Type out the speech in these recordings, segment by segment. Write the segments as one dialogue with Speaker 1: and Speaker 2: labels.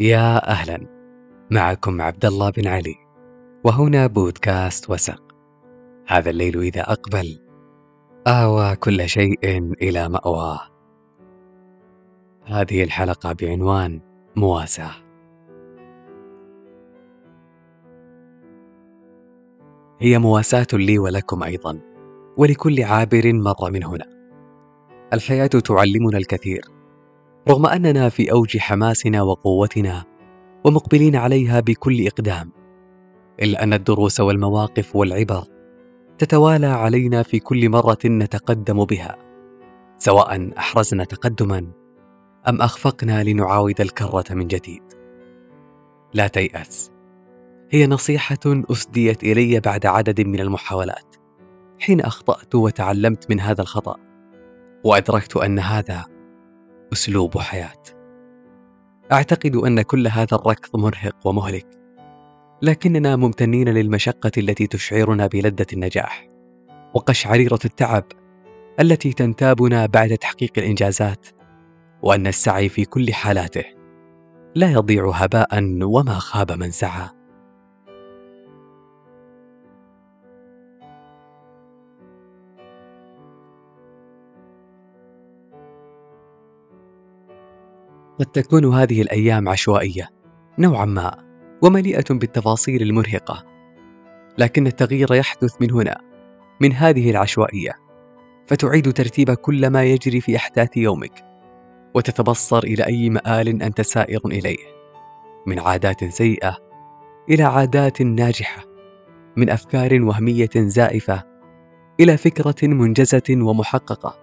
Speaker 1: يا أهلا. معكم عبد الله بن علي وهنا بودكاست وسق. هذا الليل إذا أقبل آوى كل شيء إلى مأواه. هذه الحلقة بعنوان مواساة. هي مواساة لي ولكم أيضا ولكل عابر مر من هنا. الحياة تعلمنا الكثير. رغم أننا في أوج حماسنا وقوتنا ومقبلين عليها بكل إقدام إلا أن الدروس والمواقف والعبر تتوالى علينا في كل مرة نتقدم بها سواء أحرزنا تقدما أم أخفقنا لنعاود الكرة من جديد. لا تيأس هي نصيحة أسديت إلي بعد عدد من المحاولات حين أخطأت وتعلمت من هذا الخطأ وأدركت أن هذا أسلوب حياة أعتقد أن كل هذا الركض مرهق ومهلك لكننا ممتنين للمشقة التي تشعرنا بلذة النجاح وقشعريرة التعب التي تنتابنا بعد تحقيق الإنجازات وأن السعي في كل حالاته لا يضيع هباء وما خاب من سعى. قد تكون هذه الأيام عشوائية نوعا ما ومليئة بالتفاصيل المرهقة. لكن التغيير يحدث من هنا من هذه العشوائية. فتعيد ترتيب كل ما يجري في أحداث يومك وتتبصر إلى أي مآل أنت سائر إليه من عادات سيئة إلى عادات ناجحة من أفكار وهمية زائفة إلى فكرة منجزة ومحققة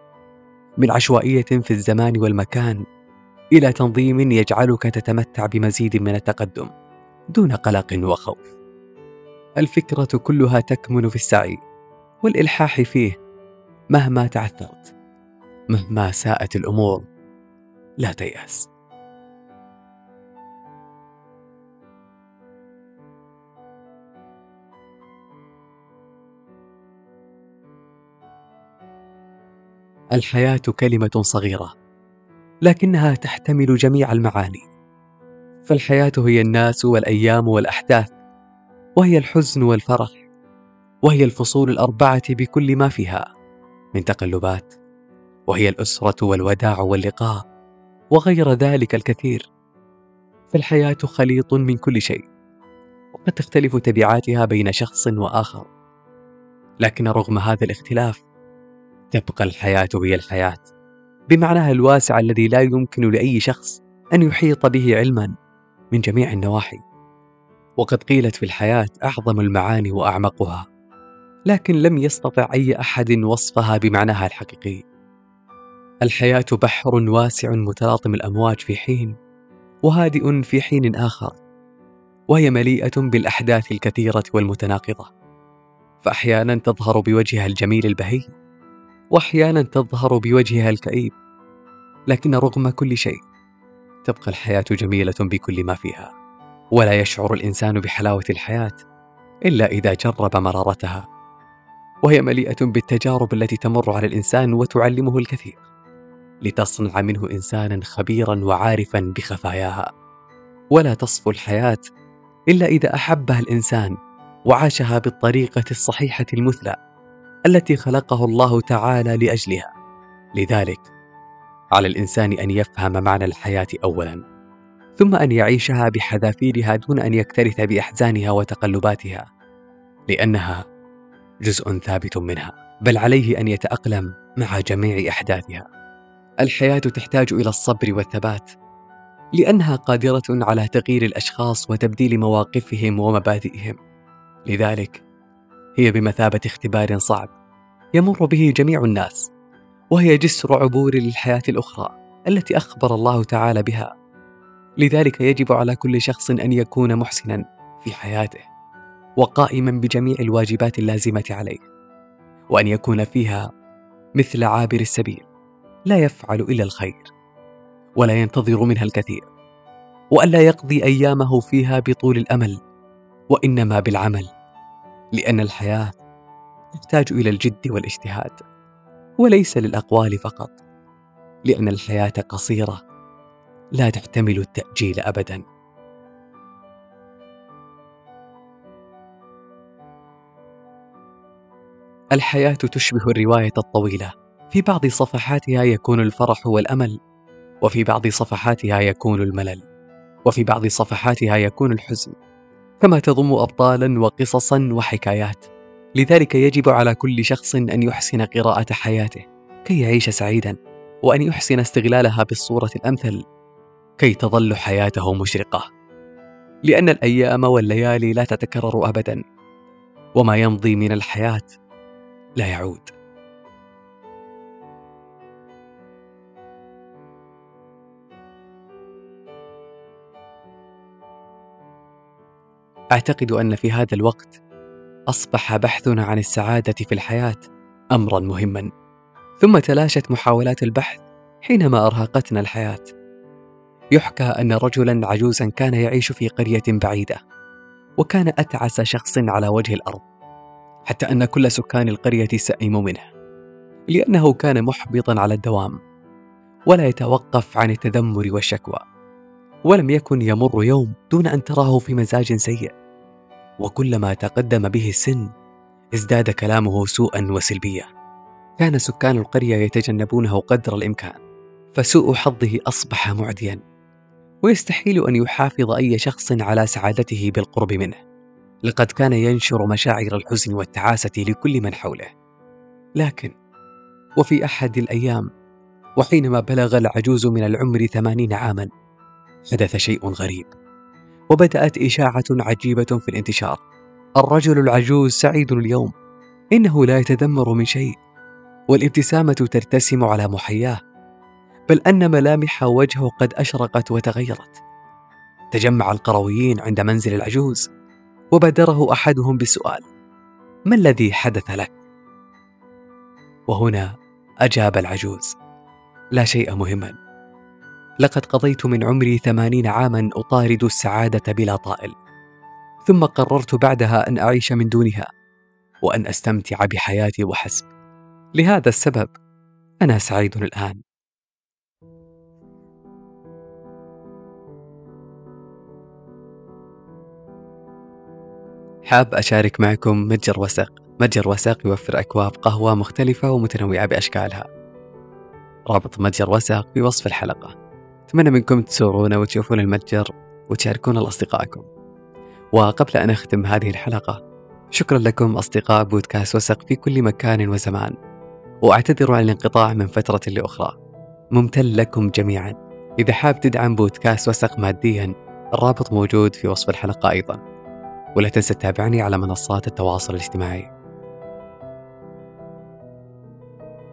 Speaker 1: من عشوائية في الزمان والمكان إلى تنظيم يجعلك تتمتع بمزيد من التقدم دون قلق وخوف. الفكرة كلها تكمن في السعي والإلحاح فيه مهما تعثرت مهما ساءت الأمور. لا تيأس. الحياة كلمة صغيرة. لكنها تحتمل جميع المعاني. فالحياة هي الناس والأيام والأحداث وهي الحزن والفرح وهي الفصول الأربعة بكل ما فيها من تقلبات وهي الأسرة والوداع واللقاء وغير ذلك الكثير. فالحياة خليط من كل شيء وقد تختلف تبعاتها بين شخص وآخر. لكن رغم هذا الاختلاف تبقى الحياة هي الحياة. بمعناها الواسع الذي لا يمكن لأي شخص أن يحيط به علما من جميع النواحي. وقد قيلت في الحياة أعظم المعاني وأعمقها لكن لم يستطع أي أحد وصفها بمعناها الحقيقي. الحياة بحر واسع متلاطم الأمواج في حين وهادئ في حين آخر وهي مليئة بالأحداث الكثيرة والمتناقضة. فاحيانا تظهر بوجهها الجميل البهي وأحيانا تظهر بوجهها الكئيب لكن رغم كل شيء تبقى الحياة جميلة بكل ما فيها ولا يشعر الإنسان بحلاوة الحياة إلا إذا جرب مرارتها وهي مليئة بالتجارب التي تمر على الإنسان وتعلمه الكثير لتصنع منه إنسانا خبيرا وعارفا بخفاياها ولا تصفو الحياة إلا إذا أحبها الإنسان وعاشها بالطريقة الصحيحة المثلى. التي خلقه الله تعالى لأجلها. لذلك على الإنسان أن يفهم معنى الحياة اولا ثم أن يعيشها بحذافيرها دون أن يكترث بأحزانها وتقلباتها لأنها جزء ثابت منها بل عليه أن يتأقلم مع جميع أحداثها. الحياة تحتاج إلى الصبر والثبات لأنها قادرة على تغيير الأشخاص وتبديل مواقفهم ومبادئهم. لذلك هي بمثابة اختبار صعب يمر به جميع الناس وهي جسر عبور للحياة الأخرى التي أخبر الله تعالى بها. لذلك يجب على كل شخص أن يكون محسنا في حياته وقائما بجميع الواجبات اللازمة عليه وأن يكون فيها مثل عابر السبيل لا يفعل إلا الخير ولا ينتظر منها الكثير والا يقضي أيامه فيها بطول الأمل وإنما بالعمل لأن الحياة تحتاج إلى الجد والاجتهاد وليس للأقوال فقط لأن الحياة قصيرة لا تحتمل التأجيل أبدا. الحياة تشبه الرواية الطويلة في بعض صفحاتها يكون الفرح والأمل وفي بعض صفحاتها يكون الملل وفي بعض صفحاتها يكون الحزن كما تضم ابطالا وقصصا وحكايات. لذلك يجب على كل شخص أن يحسن قراءة حياته كي يعيش سعيدا وأن يحسن استغلالها بالصورة الأمثل كي تظل حياته مشرقة. لأن الأيام والليالي لا تتكرر أبدا وما يمضي من الحياة لا يعود. أعتقد أن في هذا الوقت أصبح بحثنا عن السعادة في الحياة أمرا مهما. ثم تلاشت محاولات البحث حينما أرهقتنا الحياة. يحكى أن رجلا عجوزا كان يعيش في قرية بعيدة وكان أتعس شخص على وجه الأرض حتى أن كل سكان القرية سئموا منه لأنه كان محبطا على الدوام ولا يتوقف عن التذمر والشكوى ولم يكن يمر يوم دون أن تراه في مزاج سيء. وكلما تقدم به السن ازداد كلامه سوءا وسلبيه كان سكان القرية يتجنبونه قدر الإمكان فسوء حظه أصبح معديا. ويستحيل أن يحافظ أي شخص على سعادته بالقرب منه. لقد كان ينشر مشاعر الحزن والتعاسة لكل من حوله. لكن وفي أحد الأيام وحينما بلغ العجوز من العمر ثمانين عاما حدث شيء غريب. وبدأت إشاعة عجيبة في الانتشار. الرجل العجوز سعيد اليوم. إنه لا يتذمر من شيء. والابتسامة ترتسم على محياه. بل أن ملامح وجهه قد أشرقت وتغيرت. تجمع القرويين عند منزل العجوز. وبادره أحدهم بالسؤال ما الذي حدث لك؟ وهنا أجاب العجوز. لا شيء مهما. لقد قضيت من عمري ثمانين عاما أطارد السعادة بلا طائل. ثم قررت بعدها أن أعيش من دونها وأن أستمتع بحياتي وحسب. لهذا السبب أنا سعيد الآن. حاب أشارك معكم متجر وسق متجر وسق يوفر أكواب قهوة مختلفة ومتنوعة بأشكالها. رابط متجر وسق في وصف الحلقة. أتمنى منكم تزورون وتشوفون المتجر وتشاركون لأصدقائكم. وقبل أن أختم هذه الحلقة شكرا لكم أصدقاء بودكاست وسق في كل مكان وزمان. وأعتذر عن الانقطاع من فترة لأخرى. ممتن لكم جميعا. إذا حاب تدعم بودكاست وسق ماديا الرابط موجود في وصف الحلقة أيضا. ولا تنسى تتابعني على منصات التواصل الاجتماعي.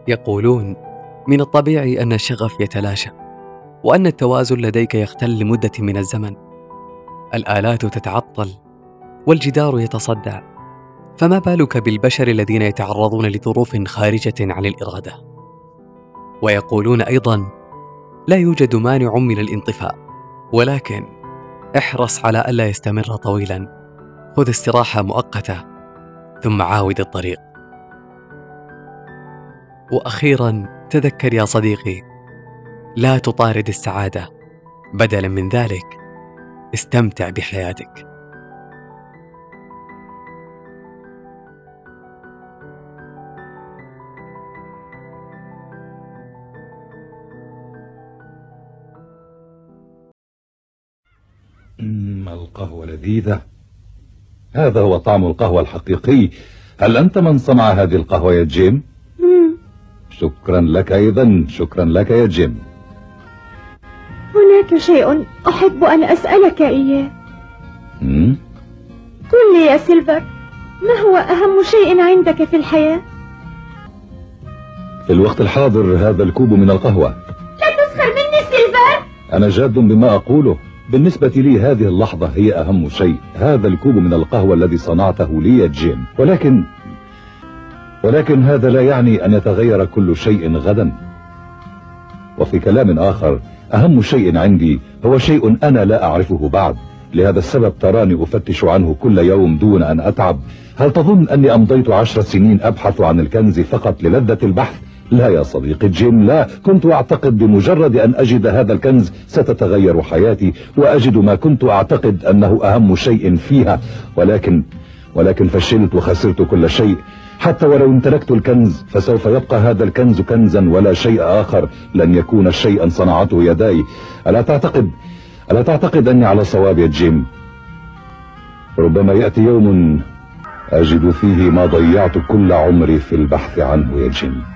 Speaker 1: يقولون من الطبيعي أن الشغف يتلاشى. وأن التوازن لديك يختل لمدة من الزمن. الآلات تتعطل والجدار يتصدع فما بالك بالبشر الذين يتعرضون لظروف خارجة عن الإرادة؟ ويقولون أيضا لا يوجد مانع من الانطفاء ولكن احرص على ألا يستمر طويلا. خذ استراحة مؤقتة ثم عاود الطريق. وأخيرا تذكر يا صديقي لا تطارد السعادة بدلا من ذلك. استمتع بحياتك.
Speaker 2: القهوة لذيذة. هذا هو طعم القهوة الحقيقي. هل أنت من صنع هذه القهوة يا جيم؟ شكرا لك أيضا. شكرا لك يا جيم.
Speaker 3: هناك شيء أحب أن أسألك إياه. قل لي يا سيلفر ما هو أهم شيء عندك في الحياة؟
Speaker 2: في الوقت الحاضر هذا الكوب من القهوة.
Speaker 3: لا تسخر مني سيلفر!
Speaker 2: أنا جاد بما أقوله. بالنسبة لي هذه اللحظة هي أهم شيء. هذا الكوب من القهوة الذي صنعته لي يا جيم. ولكن ولكن هذا لا يعني أن يتغير كل شيء غدا. وفي كلام آخر أهم شيء عندي هو شيء أنا لا أعرفه بعد. لهذا السبب تراني أفتش عنه كل يوم دون أن أتعب. هل تظن أني أمضيت عشر سنين أبحث عن الكنز فقط للذة البحث؟ لا يا صديقي جيم لا. كنت أعتقد بمجرد أن أجد هذا الكنز ستتغير حياتي وأجد ما كنت أعتقد أنه أهم شيء فيها. ولكن ولكن فشلت وخسرت كل شيء. حتى ولو امتلكت الكنز فسوف يبقى هذا الكنز كنزا ولا شيء آخر لن يكون شيئا صنعته يداي. ألا تعتقد ألا تعتقد أني على صواب يا جيم؟ ربما يأتي يوم أجد فيه ما ضيعت كل عمري في البحث عنه يا جيم.